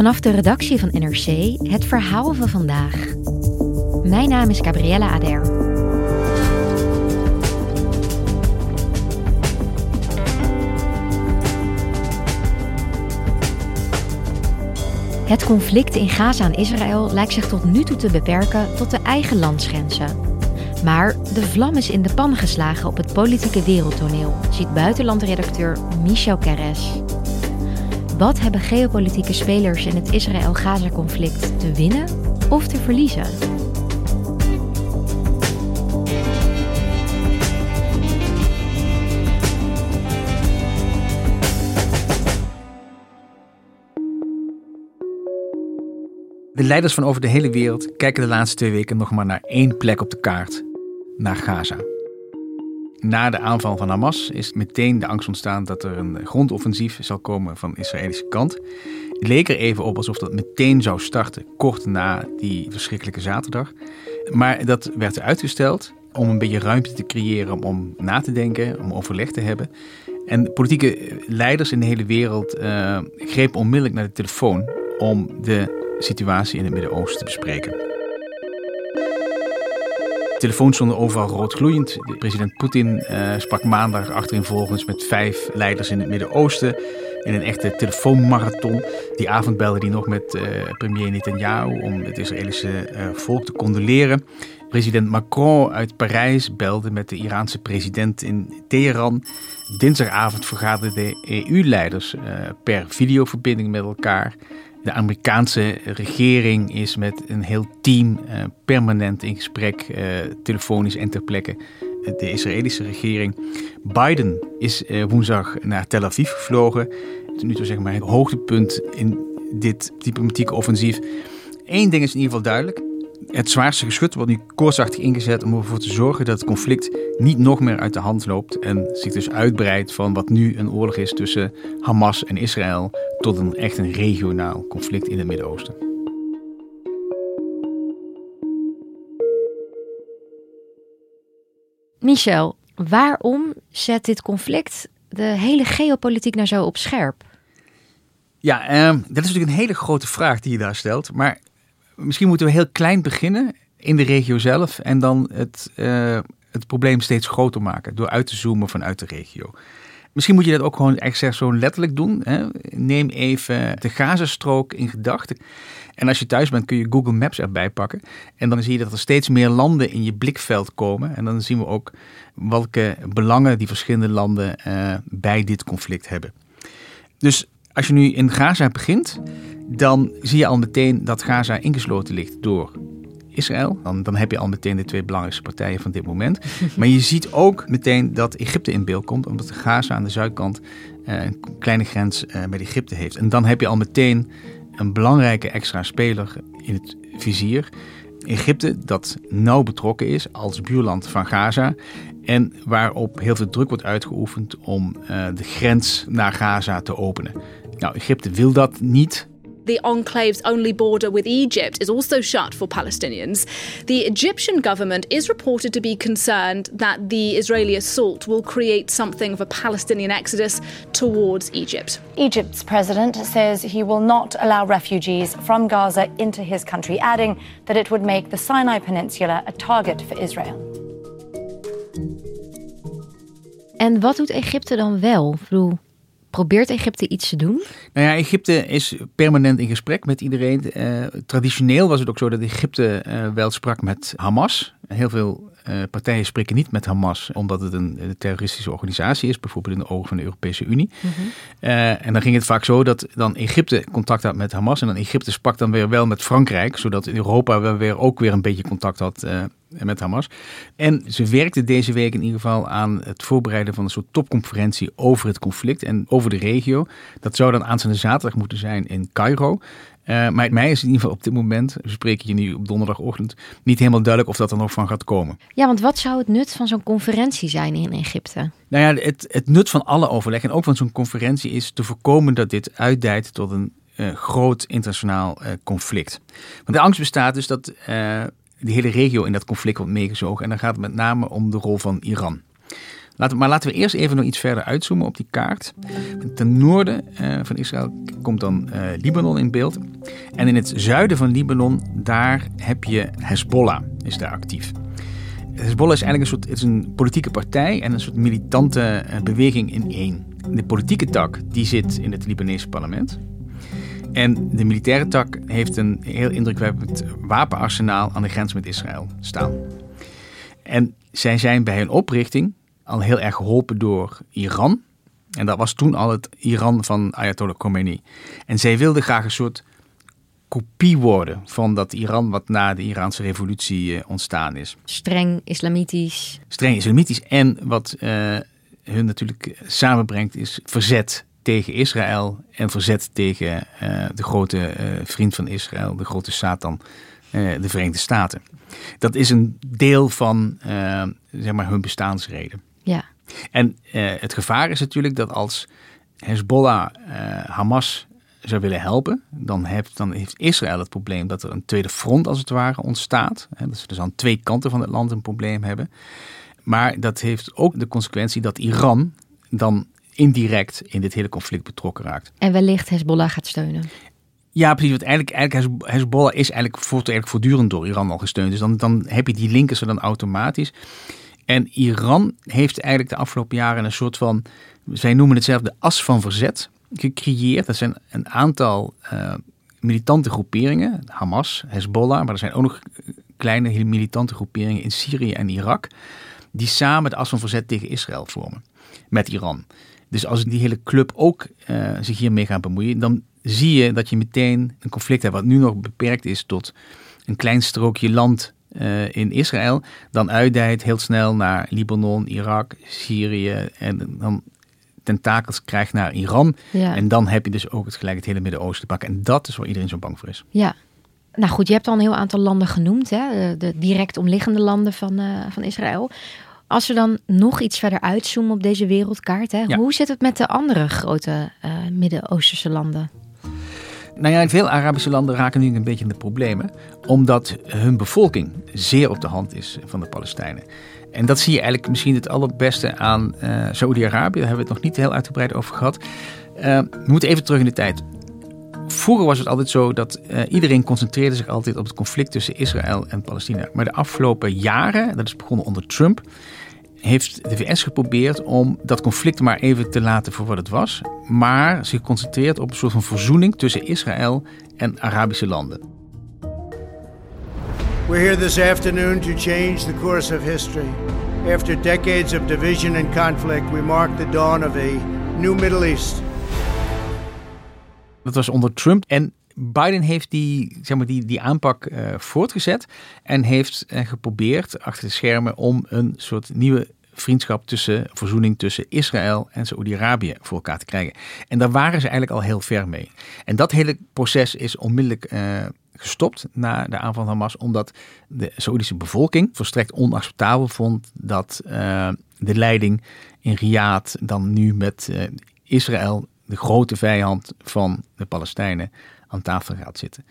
Vanaf de redactie van NRC het verhaal van vandaag. Mijn naam is Gabriella Ader. Het conflict in Gaza en Israël lijkt zich tot nu toe te beperken tot de eigen landsgrenzen. Maar de vlam is in de pan geslagen op het politieke wereldtoneel, ziet buitenlandredacteur Michel Keres. Wat hebben geopolitieke spelers in het Israël-Gaza-conflict te winnen of te verliezen? De leiders van over de hele wereld kijken de laatste twee weken nog maar naar één plek op de kaart: naar Gaza. Na de aanval van Hamas is meteen de angst ontstaan dat er een grondoffensief zal komen van de Israëlische kant. Het leek er even op alsof dat meteen zou starten, kort na die verschrikkelijke zaterdag. Maar dat werd uitgesteld om een beetje ruimte te creëren om na te denken, om overleg te hebben. En politieke leiders in de hele wereld uh, grepen onmiddellijk naar de telefoon om de situatie in het Midden-Oosten te bespreken. Telefoons stonden overal rood gloeiend. President Poetin uh, sprak maandag achtereenvolgens met vijf leiders in het Midden-Oosten. In een echte telefoonmarathon. Die avond belde hij nog met uh, premier Netanyahu om het Israëlische uh, volk te condoleren. President Macron uit Parijs belde met de Iraanse president in Teheran. Dinsdagavond vergaderden de EU-leiders per videoverbinding met elkaar. De Amerikaanse regering is met een heel team uh, permanent in gesprek, uh, telefonisch en ter plekke. De Israëlische regering. Biden is uh, woensdag naar Tel Aviv gevlogen. Nu toe zeg maar het hoogtepunt in dit diplomatieke offensief. Eén ding is in ieder geval duidelijk het zwaarste geschut wordt nu koortsachtig ingezet om ervoor te zorgen dat het conflict niet nog meer uit de hand loopt en zich dus uitbreidt van wat nu een oorlog is tussen Hamas en Israël tot een echt een regionaal conflict in het Midden-Oosten. Michel, waarom zet dit conflict de hele geopolitiek nou zo op scherp? Ja, eh, dat is natuurlijk een hele grote vraag die je daar stelt. Maar misschien moeten we heel klein beginnen in de regio zelf en dan het, uh, het probleem steeds groter maken door uit te zoomen vanuit de regio. Misschien moet je dat ook gewoon echt zo letterlijk doen. Hè? Neem even de Gazastrook in gedachten. En als je thuis bent kun je Google Maps erbij pakken. En dan zie je dat er steeds meer landen in je blikveld komen. En dan zien we ook welke belangen die verschillende landen uh, bij dit conflict hebben. Dus als je nu in Gaza begint, dan zie je al meteen dat Gaza ingesloten ligt door Israël. Dan, dan heb je al meteen de twee belangrijkste partijen van dit moment. Maar je ziet ook meteen dat Egypte in beeld komt, omdat Gaza aan de zuidkant uh, een kleine grens uh, met Egypte heeft. En dan heb je al meteen een belangrijke extra speler in het vizier. Egypte, dat nauw betrokken is als buurland van Gaza. En waarop heel veel druk wordt uitgeoefend om uh, de grens naar Gaza te openen. Nou, Egypte wil dat niet. The enclave's only border with Egypt is also shut for Palestinians. The Egyptian government is reported to be concerned that the Israeli assault will create something of a Palestinian exodus towards Egypt. Egypt's president says he will not allow refugees from Gaza into his country, adding that it would make the Sinai Peninsula a target for Israel. En wat doet Egypte dan wel? Ik bedoel, Probeert Egypte iets te doen? Nou ja, Egypte is permanent in gesprek met iedereen. Uh, traditioneel was het ook zo dat Egypte uh, wel sprak met Hamas. Heel veel uh, partijen spreken niet met Hamas omdat het een, terroristische organisatie is, bijvoorbeeld in de ogen van de Europese Unie. Mhm. Uh, en dan ging het vaak zo dat dan Egypte contact had met Hamas en dan Egypte sprak dan weer wel met Frankrijk, zodat Europa wel weer ook weer een beetje contact had uh, met Hamas. En ze werkte deze week in ieder geval aan het voorbereiden van een soort topconferentie over het conflict en over de regio. Dat zou dan aanstaande zaterdag moeten zijn in Cairo. Uh, maar mij is in ieder geval op dit moment, we spreken je nu op donderdagochtend, niet helemaal duidelijk of dat er nog van gaat komen. Ja, want wat zou het nut van zo'n conferentie zijn in Egypte? Nou ja, het, het nut van alle overleg en ook van zo'n conferentie is te voorkomen dat dit uitdijt tot een uh, groot internationaal uh, conflict. Want de angst bestaat dus dat de hele regio in dat conflict wordt meegezogen. En dan gaat het met name om de rol van Iran. Maar laten we eerst even nog iets verder uitzoomen op die kaart. Ten noorden uh, van Israël komt dan uh, Libanon in beeld. En in het zuiden van Libanon, daar heb je Hezbollah, is daar actief. Hezbollah is eigenlijk een soort is een politieke partij en een soort militante uh, beweging in één. De politieke tak die zit in het Libanese parlement. En de militaire tak heeft een heel indrukwekkend wapenarsenaal aan de grens met Israël staan. En zij zijn bij hun oprichting al heel erg geholpen door Iran. En dat was toen al het Iran van Ayatollah Khomeini. En zij wilden graag een soort kopie worden van dat Iran wat na de Iraanse revolutie uh, ontstaan is. Streng islamitisch. Streng islamitisch. En wat uh, hun natuurlijk samenbrengt is verzet tegen Israël en verzet tegen uh, de grote vriend van Israël, de grote Satan, de Verenigde Staten. Dat is een deel van zeg maar hun bestaansreden. Ja. En uh, het gevaar is natuurlijk dat als Hezbollah uh, Hamas zou willen helpen, dan heeft, dan heeft Israël het probleem dat er een tweede front als het ware ontstaat. Hè, dat ze dus aan twee kanten van het land een probleem hebben. Maar dat heeft ook de consequentie dat Iran dan indirect in dit hele conflict betrokken raakt. En wellicht Hezbollah gaat steunen. Ja, precies. Want eigenlijk, eigenlijk Hezbollah is eigenlijk, voortdurend door Iran al gesteund. Dus dan, dan heb je die linkers er dan automatisch. En Iran heeft eigenlijk de afgelopen jaren een soort van, zij noemen het zelf de as van verzet gecreëerd. Dat zijn een aantal uh, militante groeperingen, Hamas, Hezbollah, maar er zijn ook nog kleine militante groeperingen in Syrië en Irak, die samen de as van verzet tegen Israël vormen met Iran. Dus als die hele club ook uh, zich hiermee gaat bemoeien, dan zie je dat je meteen een conflict hebt wat nu nog beperkt is tot een klein strookje land uh, in Israël, dan uitdijt heel snel naar Libanon, Irak, Syrië en dan tentakels krijgt naar Iran. Ja. En dan heb je dus ook het gelijk het hele Midden-Oosten te pakken. En dat is waar iedereen zo bang voor is. Ja. Nou goed, je hebt al een heel aantal landen genoemd, hè? De, direct omliggende landen van, uh, van Israël. Als we dan nog iets verder uitzoomen op deze wereldkaart, hè? hoe zit het met de andere grote uh, Midden-Oosterse landen? Nou ja, veel Arabische landen raken nu een beetje in de problemen, omdat hun bevolking zeer op de hand is van de Palestijnen. En dat zie je eigenlijk misschien het allerbeste aan uh, Saoedi-Arabië. Daar hebben we het nog niet heel uitgebreid over gehad. Uh, we moeten even terug in de tijd. Vroeger was het altijd zo dat uh, iedereen concentreerde zich altijd op het conflict tussen Israël en Palestina. Maar de afgelopen jaren, dat is begonnen onder Trump, heeft de VS geprobeerd om dat conflict maar even te laten voor wat het was, maar zich concentreert op een soort van verzoening tussen Israël en Arabische landen. We're here this afternoon to change the course of history. After decades of division and conflict, we mark the dawn of a new Middle East. Dat was onder Trump en Biden heeft die, zeg maar, die, die aanpak uh, voortgezet en heeft uh, geprobeerd achter de schermen om een soort nieuwe vriendschap tussen, verzoening tussen Israël en Saoedi-Arabië voor elkaar te krijgen. En daar waren ze eigenlijk al heel ver mee. En dat hele proces is onmiddellijk uh, gestopt na de aanval van Hamas, omdat de Saoedische bevolking volstrekt onacceptabel vond dat de leiding in Riyadh dan nu met Israël, de grote vijand van de Palestijnen, aan tafel gaat zitten.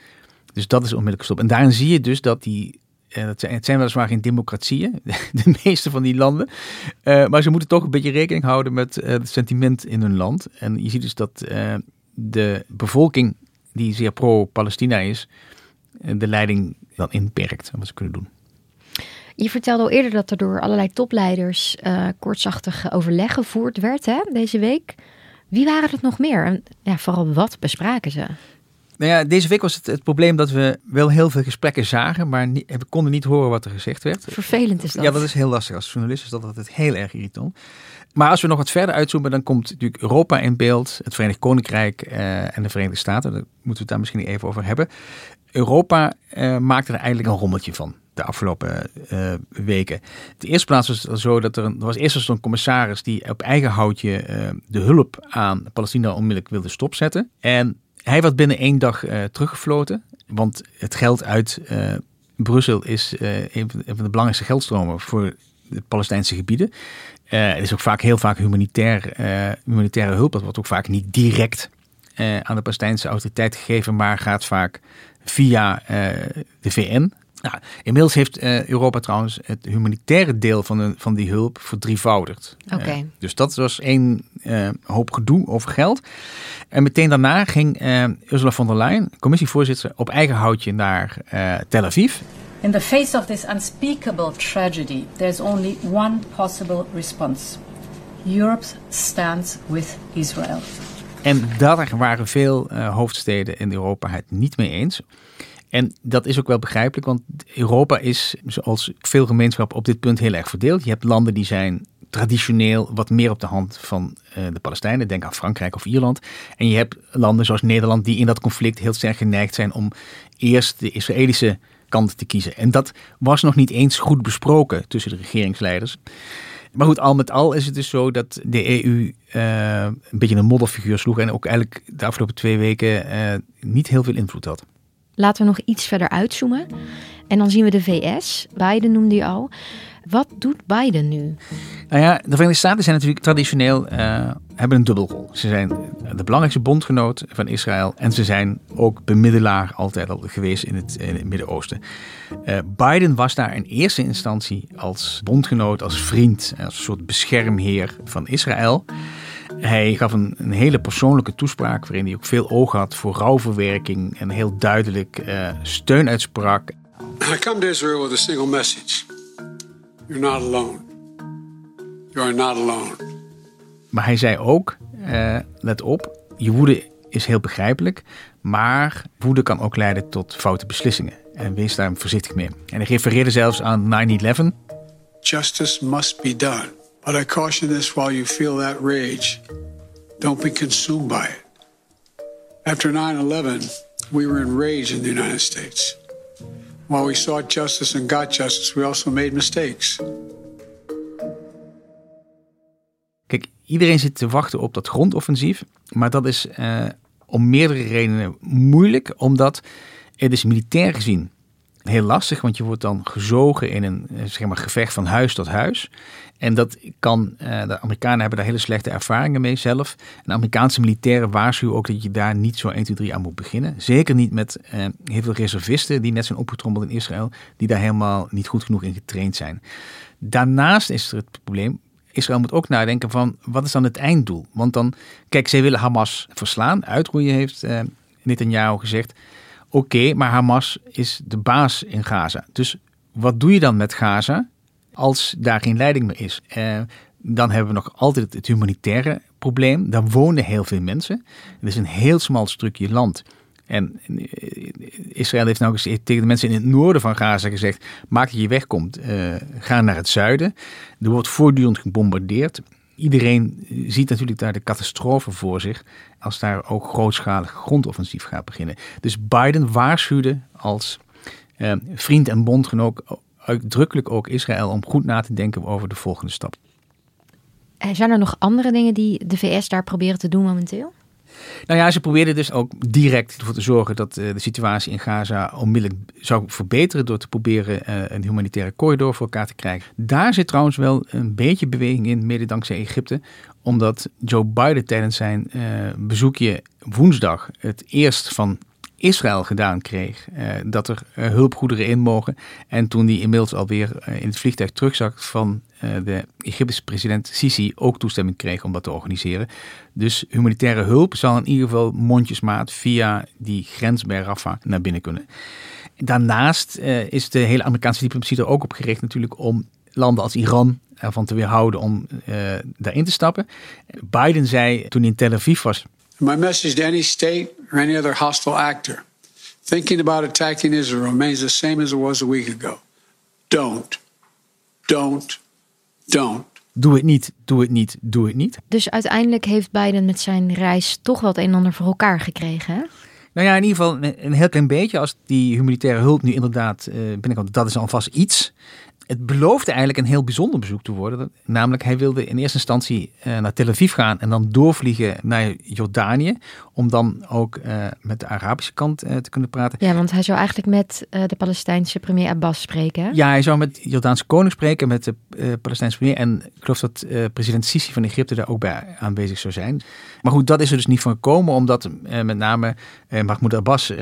Dus dat is onmiddellijk gestopt. En daarin zie je dus dat die. Uh, het, zijn, weliswaar geen democratieën, de meeste van die landen. Uh, maar ze moeten toch een beetje rekening houden met uh, het sentiment in hun land. En je ziet dus dat de bevolking, die zeer pro-Palestina is, de leiding dan inperkt wat ze kunnen doen. Je vertelde al eerder dat er door allerlei topleiders kortzachtig overleg gevoerd werd hè, deze week. Wie waren het nog meer? En ja, vooral wat bespraken ze? Nou ja, deze week was het, het probleem dat we wel heel veel gesprekken zagen, maar niet, we konden niet horen wat er gezegd werd. Vervelend is dat. Ja, dat is heel lastig. Als journalist is dat altijd heel erg irritant. Maar als we nog wat verder uitzoomen, dan komt natuurlijk Europa in beeld, het Verenigd Koninkrijk eh, en de Verenigde Staten. Daar moeten we het daar misschien even over hebben. Europa uh, maakte er eigenlijk een rommeltje van de afgelopen uh, weken. De eerste plaats was het zo dat er, een, er was eerst een commissaris die op eigen houtje uh, de hulp aan Palestina onmiddellijk wilde stopzetten. En hij werd binnen één dag teruggefloten, want het geld uit Brussel is een van de belangrijkste geldstromen voor de Palestijnse gebieden. Uh, het is ook vaak heel vaak humanitair, uh, humanitaire hulp. Dat wordt ook vaak niet direct uh, aan de Palestijnse autoriteit gegeven, maar gaat vaak via de VN. Nou, inmiddels heeft Europa trouwens het humanitaire deel van, de, van die hulp verdrievoudigd. Okay. dus dat was één hoop gedoe over geld. En meteen daarna ging Ursula von der Leyen, commissievoorzitter, op eigen houtje naar Tel Aviv. In the face of this unspeakable tragedy, there's only one possible response. Europe stands with Israel. En daar waren veel uh, hoofdsteden in Europa het niet mee eens. En dat is ook wel begrijpelijk, want Europa is, zoals veel gemeenschappen, op dit punt heel erg verdeeld. Je hebt landen die zijn traditioneel wat meer op de hand van uh, de Palestijnen. Denk aan Frankrijk of Ierland. En je hebt landen zoals Nederland die in dat conflict heel sterk geneigd zijn om eerst de Israëlische kant te kiezen. En dat was nog niet eens goed besproken tussen de regeringsleiders. Maar goed, al met al is het dus zo dat de EU uh, een beetje een modderfiguur sloeg en ook eigenlijk de afgelopen twee weken uh, niet heel veel invloed had. Laten we nog iets verder uitzoomen. En dan zien we de VS. Biden noemde je al. Wat doet Biden nu? Nou ja, de Verenigde Staten zijn natuurlijk traditioneel uh, hebben een dubbelrol. Ze zijn de belangrijkste bondgenoot van Israël en ze zijn ook bemiddelaar altijd al geweest in het, Midden-Oosten. Uh, Biden was daar in eerste instantie als bondgenoot, als vriend, als soort beschermheer van Israël. Hij gaf een, een, hele persoonlijke toespraak waarin hij ook veel oog had voor rouwverwerking en heel duidelijk uh, steun uitsprak. I come to Israel with a single message. You're not alone. You are not alone. Maar hij zei ook, uh, let op, je woede is heel begrijpelijk, maar woede kan ook leiden tot foute beslissingen. En wees daar voorzichtig mee. En hij refereerde zelfs aan 9-11. Justice must be done. But I caution this while you feel that rage. Don't be consumed by it. After 9-11, we were enraged in the United States. While we sought justice and got justice, we also made mistakes. Kijk, iedereen zit te wachten op dat grondoffensief. Maar dat is uh, om meerdere redenen moeilijk, omdat het is militair gezien heel lastig, want je wordt dan gezogen in een zeg maar, gevecht van huis tot huis. En dat kan, uh, de Amerikanen hebben daar hele slechte ervaringen mee zelf. En de Amerikaanse militairen waarschuwen ook dat je daar niet zo 1, 2, 3 aan moet beginnen. Zeker niet met uh, heel veel reservisten die net zijn opgetrommeld in Israël, die daar helemaal niet goed genoeg in getraind zijn. Daarnaast is er het probleem, Israël moet ook nadenken van wat is dan het einddoel? Want dan, kijk, zij willen Hamas verslaan, uitroeien heeft uh, Netanyahu gezegd. Oké, maar Hamas is de baas in Gaza. Dus wat doe je dan met Gaza als daar geen leiding meer is? Uh, dan hebben we nog altijd het humanitaire probleem. Daar wonen heel veel mensen. Het is een heel smal stukje land. En Israël heeft nou tegen de mensen in het noorden van Gaza gezegd: maak dat je wegkomt, uh, ga naar het zuiden. Er wordt voortdurend gebombardeerd. Iedereen ziet natuurlijk daar de catastrofe voor zich als daar ook grootschalig grondoffensief gaat beginnen. Dus Biden waarschuwde als uh, vriend en bondgenoot uitdrukkelijk ook Israël om goed na te denken over de volgende stap. Zijn er nog andere dingen die de VS daar proberen te doen momenteel? Nou ja, ze probeerden dus ook direct ervoor te zorgen dat de situatie in Gaza onmiddellijk zou verbeteren door te proberen een humanitaire corridor voor elkaar te krijgen. Daar zit trouwens wel een beetje beweging in, mede dankzij Egypte, omdat Joe Biden tijdens zijn uh, bezoekje woensdag het eerst van Israël gedaan kreeg. Dat er hulpgoederen in mogen. En toen die inmiddels alweer in het vliegtuig terugzag van de Egyptische president Sisi ook toestemming kreeg om dat te organiseren. Dus humanitaire hulp zal in ieder geval mondjesmaat via die grens bij Rafah naar binnen kunnen. Daarnaast is de hele Amerikaanse diplomatie er ook op gericht natuurlijk om landen als Iran ervan te weerhouden om daarin te stappen. Biden zei toen hij in Tel Aviv was my message to any state or any other hostile actor thinking about attacking Israel remains the same as it was a week ago. Don't, don't, don't. Doe het niet, doe het niet, doe het niet. Dus uiteindelijk heeft Biden met zijn reis toch wel het een en ander voor elkaar gekregen. Hè? Nou ja, in ieder geval een, heel klein beetje. Als die humanitaire hulp nu inderdaad uh, binnenkomt, dat is alvast iets. Het beloofde eigenlijk een heel bijzonder bezoek te worden. Namelijk, hij wilde in eerste instantie uh, naar Tel Aviv gaan en dan doorvliegen naar Jordanië. Om dan ook uh, met de Arabische kant uh, te kunnen praten. Ja, want hij zou eigenlijk met de Palestijnse premier Abbas spreken. Hè? Ja, hij zou met de Jordaanse koning spreken, met de Palestijnse premier. En ik geloof dat president Sisi van Egypte daar ook bij aanwezig zou zijn. Maar goed, dat is er dus niet van gekomen, omdat met name Mahmoud Abbas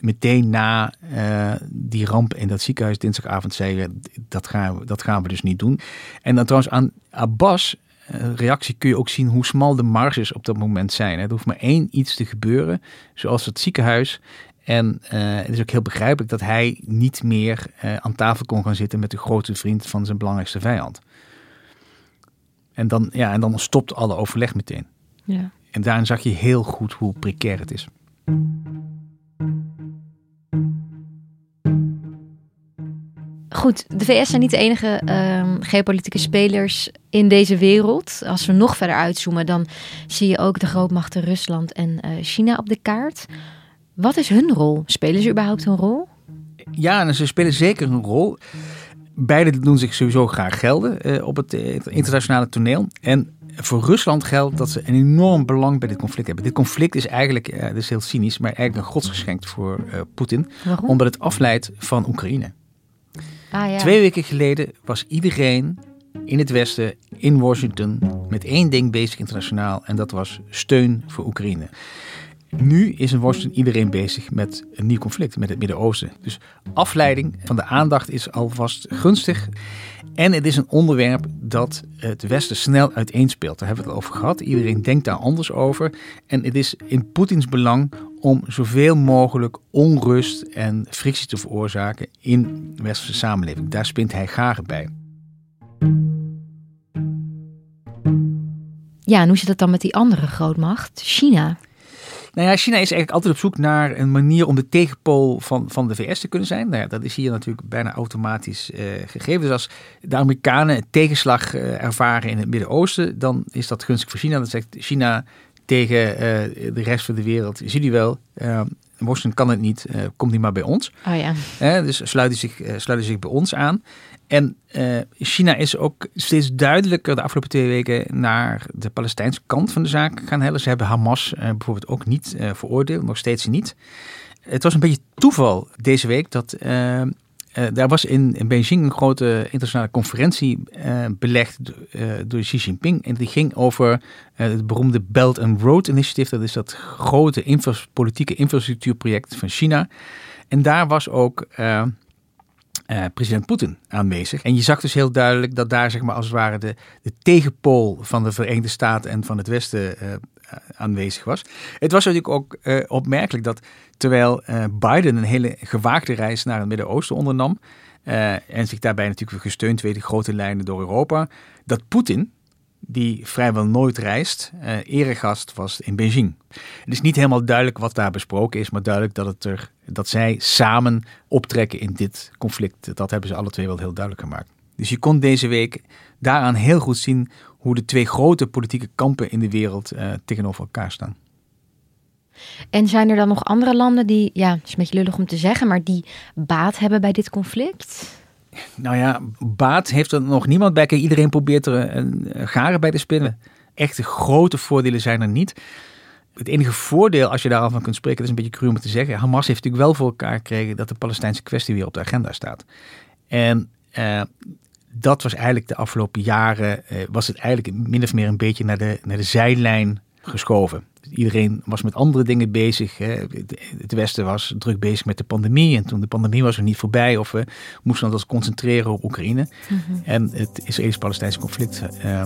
meteen na uh, die ramp in dat ziekenhuis dinsdagavond zeggen, dat gaan, we, dat gaan we dus niet doen. En dan trouwens aan Abbas uh, reactie kun je ook zien hoe smal de marges op dat moment zijn. Er hoeft maar één iets te gebeuren, zoals het ziekenhuis. En uh, het is ook heel begrijpelijk dat hij niet meer aan tafel kon gaan zitten met de grote vriend van zijn belangrijkste vijand. En dan, ja, en dan stopt alle overleg meteen. Ja. En daarin zag je heel goed hoe precair het is. Goed, de VS zijn niet de enige uh, geopolitieke spelers in deze wereld. Als we nog verder uitzoomen, dan zie je ook de grootmachten Rusland en uh, China op de kaart. Wat is hun rol? Spelen ze überhaupt een rol? Ja, en ze spelen zeker een rol. Beide doen zich sowieso graag gelden uh, op het internationale toneel. En voor Rusland geldt dat ze een enorm belang bij dit conflict hebben. Dit conflict is eigenlijk, uh, dat is heel cynisch, maar eigenlijk een godsgeschenk voor Poetin. Waarom? Omdat het afleidt van Oekraïne. Ah, ja. Twee weken geleden was iedereen in het Westen, in Washington, met één ding bezig internationaal. En dat was steun voor Oekraïne. Nu is in Washington iedereen bezig met een nieuw conflict met het Midden-Oosten. Dus afleiding van de aandacht is alvast gunstig. En het is een onderwerp dat het Westen snel uiteenspeelt. Daar hebben we het over gehad. Iedereen denkt daar anders over. En het is in Poetins belang om zoveel mogelijk onrust en frictie te veroorzaken in de westerse samenleving. Daar spint hij graag bij. Ja, en hoe zit het dan met die andere grootmacht, China? Nou ja, China is eigenlijk altijd op zoek naar een manier om de tegenpool van, van de VS te kunnen zijn. Nou ja, dat is hier natuurlijk bijna automatisch uh, gegeven. Dus als de Amerikanen tegenslag uh, ervaren in het Midden-Oosten, dan is dat gunstig voor China. Dan zegt China tegen uh, de rest van de wereld, zie jullie wel, Washington kan het niet, komt niet maar bij ons. Oh ja. dus sluiten zich, sluiten zich bij ons aan. En uh, China is ook steeds duidelijker de afgelopen twee weken naar de Palestijnse kant van de zaak gaan hellen. Ze hebben Hamas uh, bijvoorbeeld ook niet uh, veroordeeld, nog steeds niet. Het was een beetje toeval deze week dat daar was in, in, Beijing een grote internationale conferentie belegd door Xi Jinping. En die ging over het beroemde Belt and Road Initiative. Dat is dat grote politieke infrastructuurproject van China. En daar was ook uh, president Poetin aanwezig. En je zag dus heel duidelijk dat daar zeg maar als het ware de, de tegenpool van de Verenigde Staten en van het Westen uh, aanwezig was. Het was natuurlijk ook opmerkelijk dat terwijl Biden een hele gewaagde reis naar het Midden-Oosten ondernam en zich daarbij natuurlijk gesteund weet de grote lijnen door Europa, dat Poetin die vrijwel nooit reist, uh, eregast was in Beijing. Het is niet helemaal duidelijk wat daar besproken is, maar duidelijk dat, het er, dat zij samen optrekken in dit conflict. Dat hebben ze alle twee wel heel duidelijk gemaakt. Dus je kon deze week daaraan heel goed zien hoe de twee grote politieke kampen in de wereld uh, tegenover elkaar staan. En zijn er dan nog andere landen die, ja, het is een beetje lullig om te zeggen, maar die baat hebben bij dit conflict? Nou ja, baat heeft er nog niemand bij. Iedereen probeert er een garen bij te spinnen. Echte grote voordelen zijn er niet. Het enige voordeel, als je daar van kunt spreken, is een beetje cru om te zeggen. Hamas heeft natuurlijk wel voor elkaar gekregen dat de Palestijnse kwestie weer op de agenda staat. En uh, dat was eigenlijk de afgelopen jaren, uh, was het eigenlijk min of meer een beetje naar de, naar de zijlijn geschoven. Iedereen was met andere dingen bezig. Hè. Het Westen was druk bezig met de pandemie. En toen de pandemie was er niet voorbij. Of we moesten ons concentreren op Oekraïne. Mm -hmm. En het Israëlisch-Palestijnse conflict. Uh,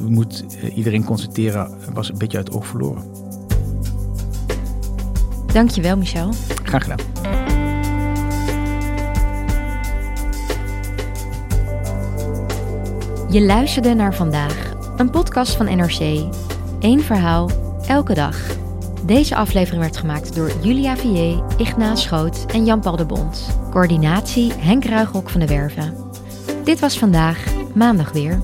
moet uh, iedereen concentreren. Was een beetje uit het oog verloren. Dankjewel, Michel. Graag gedaan. Je luisterde naar vandaag. Een podcast van NRC. Eén verhaal elke dag. Deze aflevering werd gemaakt door Julia Vier, Ignaas Schoot en Jan-Paul de Bond. Coördinatie Henk Ruigrok van de Werven. Dit was vandaag, maandag weer.